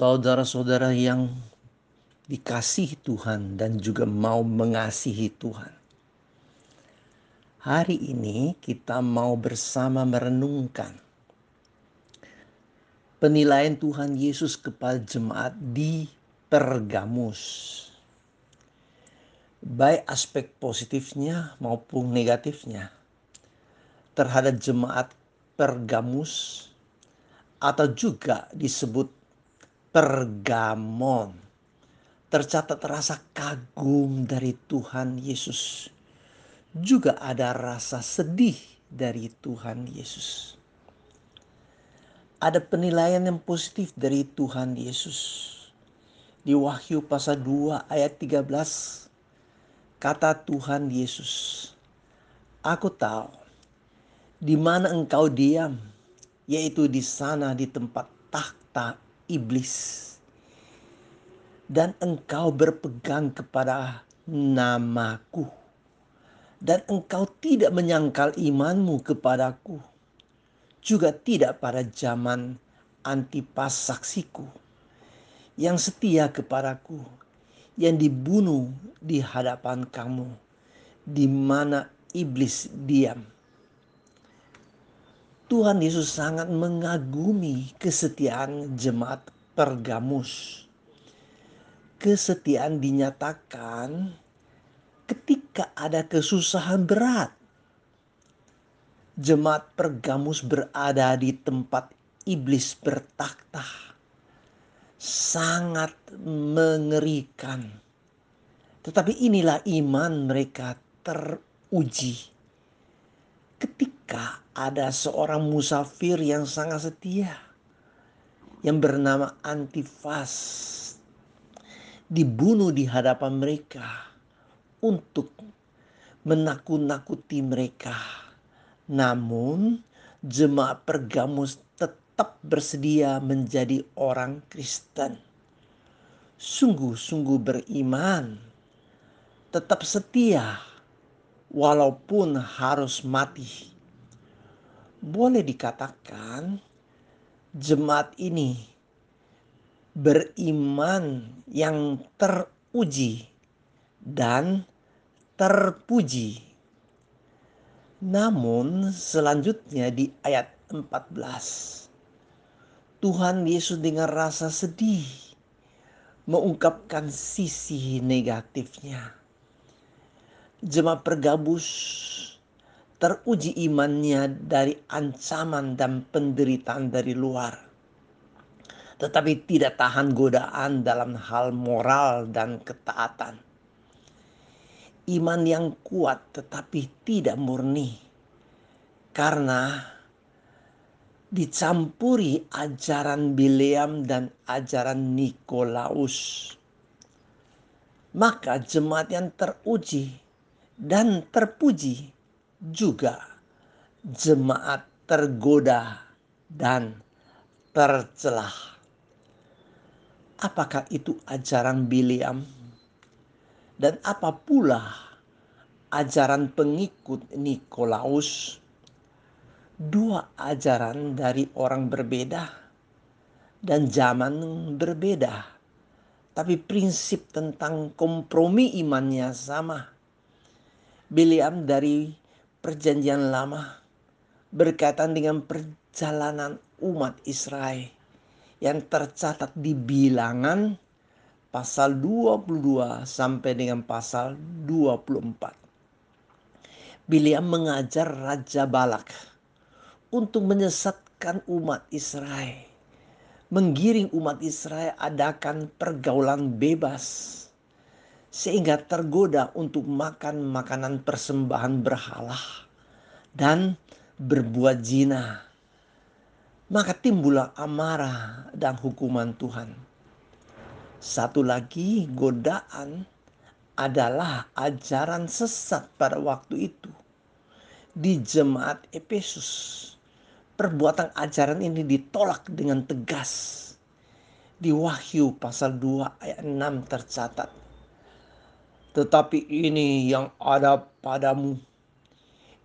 Saudara-saudara yang dikasihi Tuhan dan juga mau mengasihi Tuhan. Hari ini kita mau bersama merenungkan penilaian Tuhan Yesus kepada jemaat di Pergamus. Baik aspek positifnya maupun negatifnya terhadap jemaat Pergamus atau juga disebut Pergamon. Tercatat rasa kagum dari Tuhan Yesus. Juga ada rasa sedih dari Tuhan Yesus. Ada penilaian yang positif dari Tuhan Yesus. Di Wahyu pasal 2 ayat 13 kata Tuhan Yesus, Aku tahu di mana engkau diam, yaitu di sana di tempat takhta iblis. Dan engkau berpegang kepada namaku. Dan engkau tidak menyangkal imanmu kepadaku. Juga tidak pada zaman antipas saksiku yang setia kepadaku yang dibunuh di hadapan kamu di mana iblis diam Tuhan Yesus sangat mengagumi kesetiaan jemaat Pergamus. Kesetiaan dinyatakan ketika ada kesusahan berat. Jemaat Pergamus berada di tempat iblis bertakhta. Sangat mengerikan. Tetapi inilah iman mereka teruji ketika ada seorang musafir yang sangat setia yang bernama Antifas dibunuh di hadapan mereka untuk menakut-nakuti mereka. Namun jemaat Pergamus tetap bersedia menjadi orang Kristen. Sungguh-sungguh beriman, tetap setia walaupun harus mati. Boleh dikatakan jemaat ini beriman yang teruji dan terpuji. Namun selanjutnya di ayat 14 Tuhan Yesus dengan rasa sedih mengungkapkan sisi negatifnya jemaat pergabus teruji imannya dari ancaman dan penderitaan dari luar. Tetapi tidak tahan godaan dalam hal moral dan ketaatan. Iman yang kuat tetapi tidak murni. Karena dicampuri ajaran Bileam dan ajaran Nikolaus. Maka jemaat yang teruji dan terpuji juga jemaat tergoda dan tercelah. Apakah itu ajaran Biliam? Dan apa pula ajaran pengikut Nikolaus? Dua ajaran dari orang berbeda dan zaman berbeda. Tapi prinsip tentang kompromi imannya sama Biliam dari perjanjian lama berkaitan dengan perjalanan umat Israel yang tercatat di bilangan pasal 22 sampai dengan pasal 24. Biliam mengajar Raja Balak untuk menyesatkan umat Israel. Menggiring umat Israel adakan pergaulan bebas sehingga tergoda untuk makan makanan persembahan berhala dan berbuat zina. Maka timbullah amarah dan hukuman Tuhan. Satu lagi godaan adalah ajaran sesat pada waktu itu di jemaat Efesus. Perbuatan ajaran ini ditolak dengan tegas. Di Wahyu pasal 2 ayat 6 tercatat tetapi ini yang ada padamu,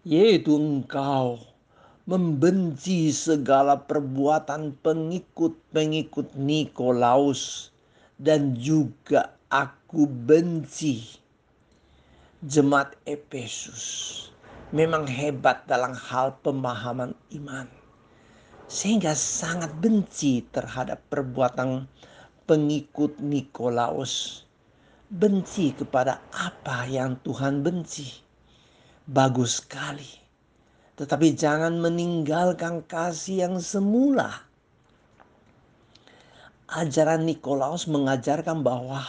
yaitu engkau membenci segala perbuatan pengikut-pengikut Nikolaus dan juga aku benci jemaat Efesus. Memang hebat dalam hal pemahaman iman. Sehingga sangat benci terhadap perbuatan pengikut Nikolaus. Benci kepada apa yang Tuhan benci. Bagus sekali tetapi jangan meninggalkan kasih yang semula. Ajaran Nikolaus mengajarkan bahwa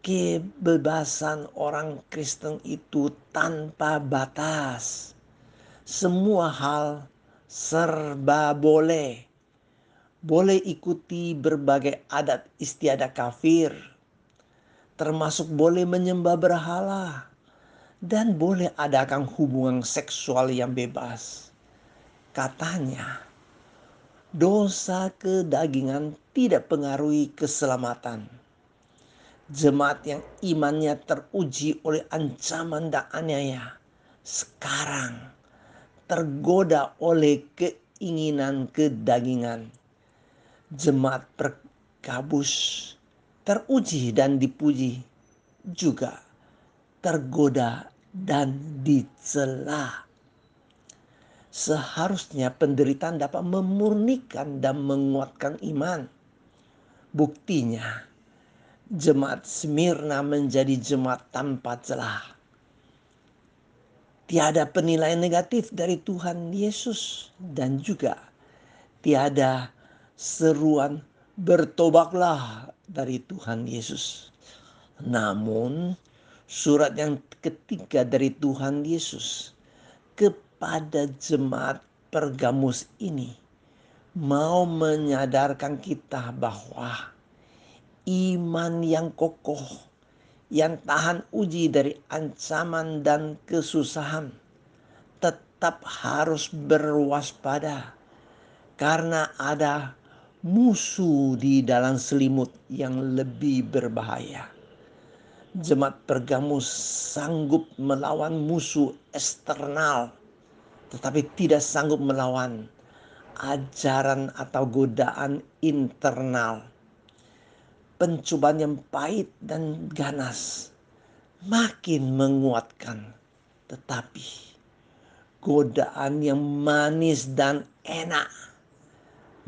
kebebasan orang Kristen itu tanpa batas. Semua hal serba boleh. Boleh ikuti berbagai adat istiadat kafir, termasuk boleh menyembah berhala dan boleh adakan hubungan seksual yang bebas. Katanya, dosa kedagingan tidak pengaruhi keselamatan. Jemaat yang imannya teruji oleh ancaman dan aniaya sekarang tergoda oleh keinginan kedagingan. Jemaat perkabus teruji dan dipuji juga tergoda dan dicela. Seharusnya penderitaan dapat memurnikan dan menguatkan iman. Buktinya, jemaat Smyrna menjadi jemaat tanpa celah. Tiada penilaian negatif dari Tuhan Yesus dan juga tiada seruan bertobatlah dari Tuhan Yesus. Namun surat yang ketiga dari Tuhan Yesus kepada jemaat Pergamus ini mau menyadarkan kita bahwa iman yang kokoh yang tahan uji dari ancaman dan kesusahan tetap harus berwaspada karena ada musuh di dalam selimut yang lebih berbahaya jemaat Pergamus sanggup melawan musuh eksternal, tetapi tidak sanggup melawan ajaran atau godaan internal. Pencobaan yang pahit dan ganas makin menguatkan, tetapi godaan yang manis dan enak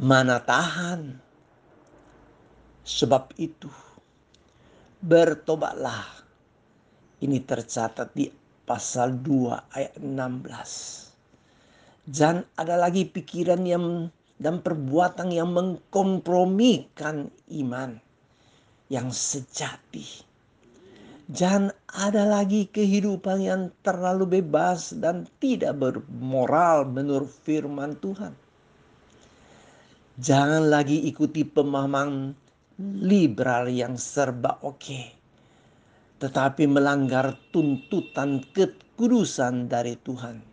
mana tahan. Sebab itu, bertobatlah. Ini tercatat di pasal 2 ayat 16. Jangan ada lagi pikiran yang dan perbuatan yang mengkompromikan iman yang sejati. Jangan ada lagi kehidupan yang terlalu bebas dan tidak bermoral menurut firman Tuhan. Jangan lagi ikuti pemahaman liberal yang serba oke, tetapi melanggar tuntutan kekudusan dari Tuhan.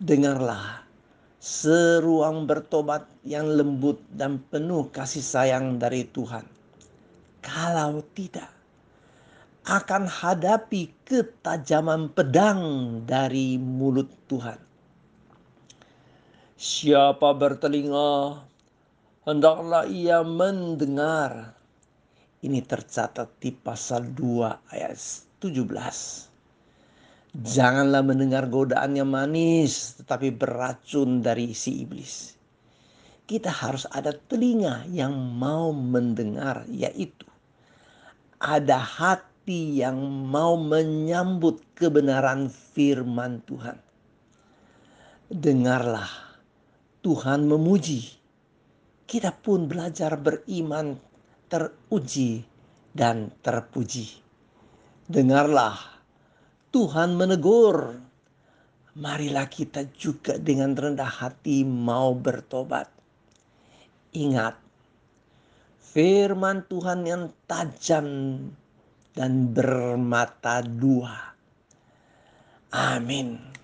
Dengarlah seruang bertobat yang lembut dan penuh kasih sayang dari Tuhan. Kalau tidak, akan hadapi ketajaman pedang dari mulut Tuhan. Siapa bertelinga, hendaklah ia mendengar. Ini tercatat di pasal 2 ayat 17. Janganlah mendengar godaan yang manis tetapi beracun dari si iblis. Kita harus ada telinga yang mau mendengar yaitu ada hati yang mau menyambut kebenaran firman Tuhan. Dengarlah Tuhan memuji kita pun belajar beriman teruji dan terpuji. Dengarlah, Tuhan menegur. Marilah kita juga dengan rendah hati mau bertobat. Ingat, firman Tuhan yang tajam dan bermata dua. Amin.